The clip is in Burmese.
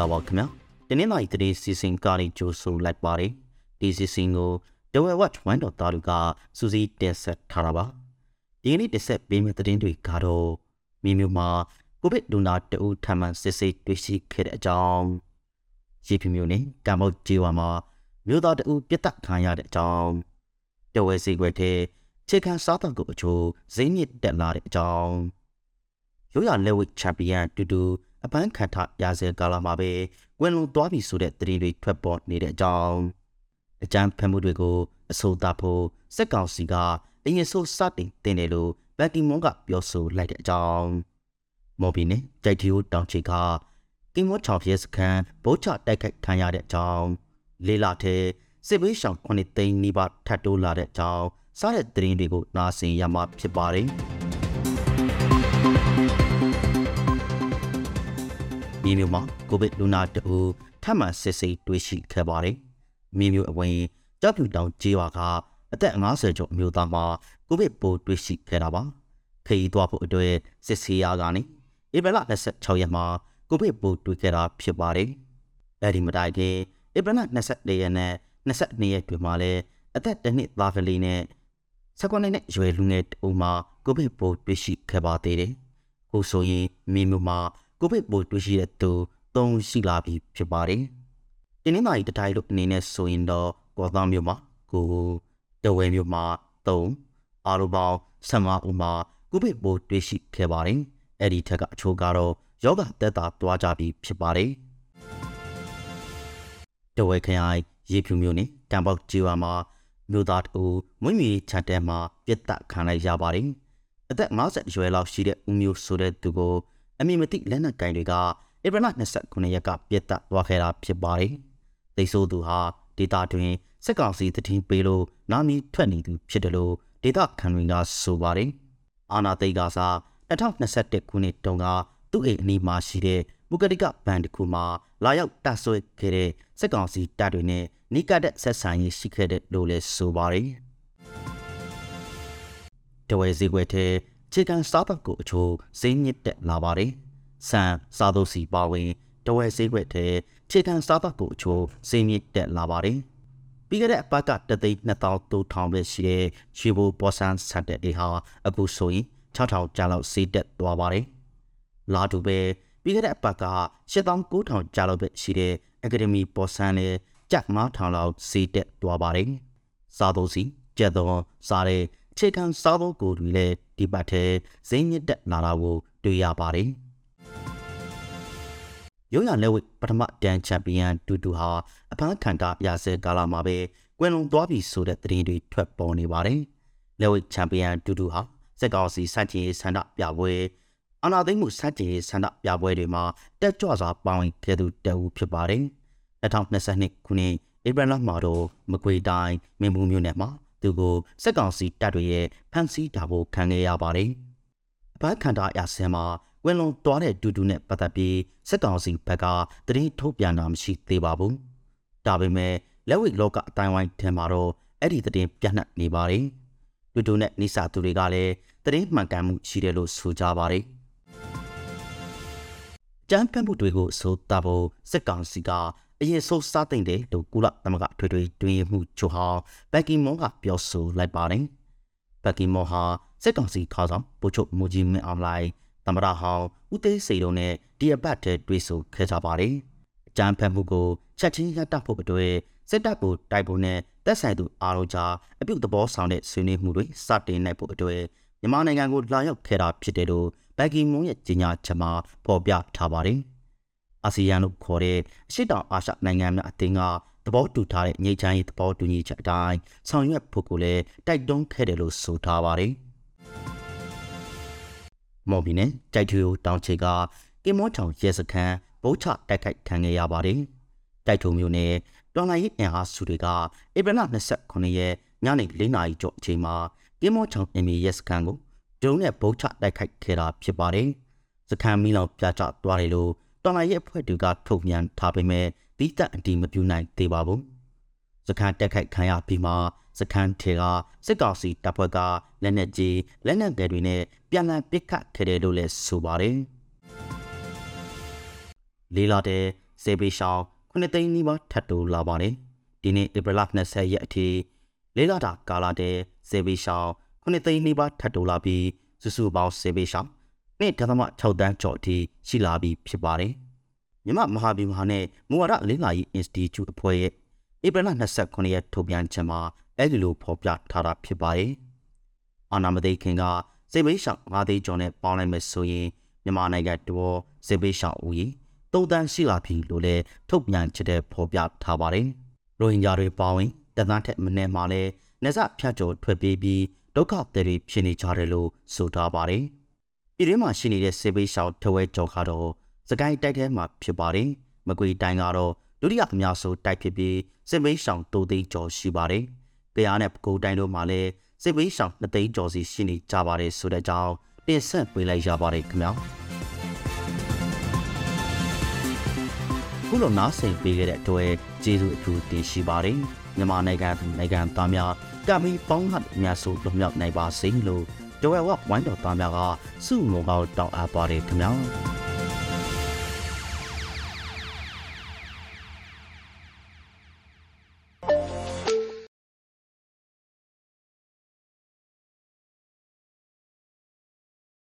္ဂလာပါခင်ဗျာဒီနေ့နိုင်တဲ့စီစဉ်ကားလေးကြိုးဆိုလိုက်ပါတယ်ဒီစီစဉ်ကို The Way Watch 1တော်သားလူကစူးစီးတင်ဆက်ထားတာပါဒီနေ့တင်ဆက်ပေးမယ့်သတင်းတွေကတော့မိမျိုးမှာကိုဗစ်လူနာတအူထမှန်စစ်ဆေးတွေ့ရှိခဲ့တဲ့အကြောင်းရေပြမျိုးနဲ့ကမ္ဘောဂျီဝါမှာမြို့သားတအူပြတ်တက်ခံရတဲ့အကြောင်းတဝဲစီခွဲတဲ့ခြေခံစားတော့ကိုအချိုးဈေးမြင့်တက်လာတဲ့အကြောင်းရိုးရလက်ဝိတ်ချန်ပီယံတူတူ အပန်းခံထရာဇယ်ကာလာမှာပဲဝင်လုံသွားပြီဆိုတဲ့သတင်းတွေထွက်ပေါ်နေတဲ့အကြောင်းအကြမ်းဖက်မှုတွေကိုအဆိုသားဖို့စက်ကောင်စီကအရင်ဆိုစတင်တင်တယ်လို့ဘက်တီမွန်ကပြောဆိုလိုက်တဲ့အကြောင်းမော်ဘီနဲ့ကြိုက်တီယိုတောင်ချီကကင်မောချောင်ပြဲစခန်းဗုတ်ချတိုက်ခိုက်ခံရတဲ့အကြောင်းလေးလာတဲ့စစ်ဘေးရှောင်ခုနှစ်သိန်းနီးပါးထပ်တိုးလာတဲ့အကြောင်းစားတဲ့သတင်းတွေကိုနားဆင်ရမှာဖြစ်ပါတယ် မြေမျိုးမှာကိုဗစ်လူနာတူထပ်မံစစ်ဆေးတွေ့ရှိခဲ့ပါတယ်။မြေမျိုးအဝင်ကြောက်ဖြူတောင်ကျေးရွာကအသက်50ကျော်အမျိုးသားမှာကိုဗစ်ပိုးတွေ့ရှိခဲ့တာပါ။ခရီးသွားဖို့အတွက်စစ်ဆေးရကနေဧပြီလ26ရက်မှာကိုဗစ်ပိုးတွေ့ခဲ့တာဖြစ်ပါတယ်။အဲဒီမတိုင်ခင်ဧပြီလ24ရက်နဲ့22ရက်တွင်မှာလည်းအသက်တစ်နှစ်သားကလေးနဲ့စကွန်နဲ့ရွယ်လူငယ်တူမှာကိုဗစ်ပိုးတွေ့ရှိခဲ့ပါသေးတယ်။ဟိုဆိုရင်မြေမျိုးမှာ ကိုဗစ်ပိုးတွေ့ရှိတဲ့သူ၃ရှိလာပြီဖြစ်ပါတယ်။ဒီနေ့မှဒီတိုင်းလို့အနေနဲ့ဆိုရင်တော့ကောသောမျိုးမှာကိုတဝဲမျိုးမှာ၃အားလုံးပေါင်း15ဦးမှာကိုဗစ်ပိုးတွေ့ရှိခဲ့ပါတယ်။အဲ့ဒီထက်ကအချို့ကတော့ယောဂတက်တာတွားကြပြီဖြစ်ပါတယ်။တဝဲခရိုင်ရေဖြူမျိုးနဲ့တန်ပေါက်ကျေးရွာမှာမြို့သားတူမွေးမြူချတ်တဲမှာပြစ်တက်ခံလိုက်ရပါတယ်။အသက်50ရွယ်လောက်ရှိတဲ့ဦးမျိုးဆိုတဲ့သူကို အမည်မသိလက်နက်ကင်တွေကဧပြီလ29ရက်ကပြစ်တက်သွားခဲ့တာဖြစ်ပါတယ်။သိဆိုသူဟာဒေတာတွင်စက်ကောင်စီတည်ပေးလို့နာမည်ထွက်နေသူဖြစ်တယ်လို့ဒေတာခံတွေကဆိုပါတယ်။အာနာသိကစား2021ခုနှစ်တုန်းကသူ့အိမ်အနီးမှာရှိတဲ့မုကတိကဘန်တစ်ခုမှာလာရောက်တဆွဲခဲ့တဲ့စက်ကောင်စီတပ်တွေနဲ့နိကတဲ့ဆက်ဆံရေးရှိခဲ့တဲ့လို့လည်းဆိုပါတယ်။တဝဲစည်းကွက်တဲ့ ခြေကန်စားပတ်ကိုအချိုးဈေးညစ်တက်လာပါတယ်။ဆန်စားသုံးစီပါဝင်တဝဲဈေးကွက်တဲ့ခြေကန်စားပတ်ကိုအချိုးဈေးညစ်တက်လာပါတယ်။ပြီးခဲ့တဲ့အပတ်ကတသိန်း2300ပဲရှိတဲ့ရှီဘိုပေါ်ဆန်ဆက်တဲ့အေဟာအခုဆိုရင်6000ကျားလောက်ဈေးတက်သွားပါတယ်။လာတူပဲပြီးခဲ့တဲ့အပတ်က8900ကျားလောက်ပဲရှိတဲ့အကယ်ဒမီပေါ်ဆန်နဲ့ကြက်9000လောက်ဈေးတက်သွားပါတယ်။စားသုံးစီကြက်တော်စားတဲ့ ခြေခံစားသုံးကိုတွေလည်းဒီပတ်ထဲဈေးညစ်တက်လာတာကိုတွေ့ရပါတယ်။ရုံရလက်ဝိပထမတန်ချန်ပီယံတူတူဟာအဖမ်းခံတာရာဆဲကာလာမှာပဲကွယ်လွန်သွားပြီဆိုတဲ့သတင်းတွေထွက်ပေါ်နေပါတယ်။လက်ဝိချန်ပီယံတူတူဟာစက်ကောင်စီစန့်ကျင်ရေးဆန္ဒပြပွဲအနာသိမ့်မှုစန့်ကျင်ရေးဆန္ဒပြပွဲတွေမှာတက်ကြွစွာပါဝင်ခဲ့သူတအူဖြစ်ပါတယ်။2022ခုနှစ်ဧပြီလမှာတော့မကွေတိုင်းမင်းဘူးမြို့နယ်မှာ သူကိုစက်ကောင်စီတပ်တွေရဲ့ဖမ်းဆီးတာဖို့ခံခဲ့ရပါတယ်။အပန်းခံတာအဆင်မှာဝင်လုံတွားတဲ့ဒူဒူနဲ့ပတ်သက်ပြီးစက်ကောင်စီဘက်ကတရင်ထုတ်ပြန်တာမရှိသေးပါဘူး။ဒါပေမဲ့လက်ဝိတ်လောကအတိုင်းဝိုင်းထဲမှာတော့အဲ့ဒီတရင်ပြန့်နှံ့နေပါတယ်။ဒူဒူနဲ့နိစာသူတွေကလည်းတရင်မှန်ကန်မှုရှိတယ်လို့ဆိုကြပါတယ်။ကြမ်းဖက်မှုတွေကိုဆိုတာဖို့စက်ကောင်စီက အရင်ဆိုးစားသိမ့်တယ်လို့ကုလသမဂ္ဂထွေထွေတွင်မှုချိုဟောင်းဘက်ကီမွန်ကပြောဆိုလိုက်ပါတယ်။ဘက်ကီမွန်ဟာစက်ကောင်စီခေါင်းဆောင်ပိုချုပ်မူဂျီမင်းအောင်လိုက်သမရဟောင်းဦးသေးစိန်တို့နဲ့ဒီအပတ်တည်းတွေ့ဆုံခဲ့ကြပါတယ်။အကြမ်းဖက်မှုကိုချက်ချင်းရပ်တန့်ဖို့အတွက်စစ်တပ်ကိုတိုက်ဖို့နဲ့တပ်ဆိုင်သူအားလုံးကြားအပြုတ်သဘောဆောင်တဲ့ဆွေးနွေးမှုတွေစတင်နိုင်ဖို့အတွက်မြန်မာနိုင်ငံကိုလာရောက်ခဲ့တာဖြစ်တယ်လို့ဘက်ကီမွန်ရဲ့ကြေညာချက်မှာဖော်ပြထားပါတယ်။ အာဆီယံလို့ခေါ်တဲ့အရှေ့တောင်အာရှနိုင်ငံများအသင်းကသဘောတူထားတဲ့ငြိမ်းချမ်းရေးသဘောတူညီချက်အတိုင်းဆောင်ရွက်ဖို့ကိုလည်းတိုက်တွန်းခဲ့တယ်လို့ဆိုထားပါတယ်။မော်ဘီနဲ့ကြိုက်ထူတောင်ချေကကင်မောချောင်ရဲစခန်းဗုတ်ချတိုက်ခိုက်ခံခဲ့ရပါတယ်။တိုက်ထုံမျိုးနဲ့တော်လိုင်းရေးအင်အားစုတွေကဧပြီလ29ရက်ညနေ4နာရီကျော်အချိန်မှာကင်မောချောင်အင်မီရဲစခန်းကိုဒုံနဲ့ဗုတ်ချတိုက်ခိုက်ခဲ့တာဖြစ်ပါတယ်။စခန်းမီလောင်ပြကျသွားတယ်လို့ တော်လိုင်းရဲ့အဖွဲ့တွေကထုတ်ပြန်ထားပေမဲ့တိကျအတီးမပြူနိုင်သေးပါဘူး။စခန်းတက်ခိုက်ခံရပြီးမှစခန်းထဲကစစ်ကောင်စီတပ်ဖွဲ့ကလက်နက်ကြီးလက်နက်ငယ်တွေနဲ့ပြန်လည်ပစ်ခတ်ခဲ့တယ်လို့လည်းဆိုပါတယ်။လေးလာတဲ့စေဘေးရှောင်း9သိန်းနီးပါးထပ်တိုးလာပါတယ်ဒီနေ့ဧပြီလ20ရက်အထိလေးလတာကာလတည်းစေဘေးရှောင်း9သိန်းနီးပါးထပ်တိုးလာပြီးစုစုပေါင်းစေဘေးရှောင်း နေ့ဒသမ6တန်းကျော်အထိရှိလာပြီးဖြစ်ပါတယ်မြမမဟာဗျူဟာနဲ့မူဝါဒအလင်းလာရေး Institute အဖွဲ့ရဲ့ဧပြီလ29ရက်ထုတ်ပြန်ချက်မှာအဲဒီလိုဖော်ပြထားတာဖြစ်ပါတယ်အာနာမသိခင်ကစေဘေးရှောင်း၅သိန်းကျော်နဲ့ပေါင်းလိုက်မယ်ဆိုရင်မြန်မာနိုင်ငံတော်စေဘေးရှောင်းဦးရေသုံးတန်းရှိလာပြီလို့လည်းထုတ်ပြန်ချက်တဲ့ဖော်ပြထားပါတယ်။ရိုဟင်ဂျာတွေပါဝင်တသန်းထက်မနည်းမှလည်းနေဆဖြတ်ကျော်ထွက်ပြေးပြီးဒုက္ခသည်တွေဖြစ်နေကြတယ်လို့ဆိုထားပါတယ်။ ပြည်တွင်းမှာရှိနေတဲ့စေဘေးရှောင်းထဝဲကျော်ကတော့စကိုင်းတိုက်ထဲမှာဖြစ်ပါတယ်။မကွေတိုင်းကတော့ဒုတိယအများဆုံးတိုက်ဖြစ်ပြီးစေဘေးရှောင်းတိုသိန်းကျော်ရှိပါတယ်။ကြားနဲ့ပကိုးတိုင်းတို့မှာလည်းစေဘေးရှောင်းနှစ်သိန်းကျော်စီရှိနေကြပါတယ်ဆိုတဲ့အကြောင်းတင်ဆက်ပေးလိုက်ရပါတယ်ခင်ဗျာခုလိုနားဆင်ပေးခဲ့တဲ့အတွက်ကျေးဇူးအထူးတင်ရှိပါတယ်မြန်မာနိုင်ငံသူနိုင်ငံသားများကမီပေါင်းဟတ်များဆိုလွတ်မြောက်နိုင်ပါစေလို့ တော်ဝဝဝိုင်းတော်သားများကစုမောကောက်တောင်းအပ်ပါတယ်ခင်ဗျာ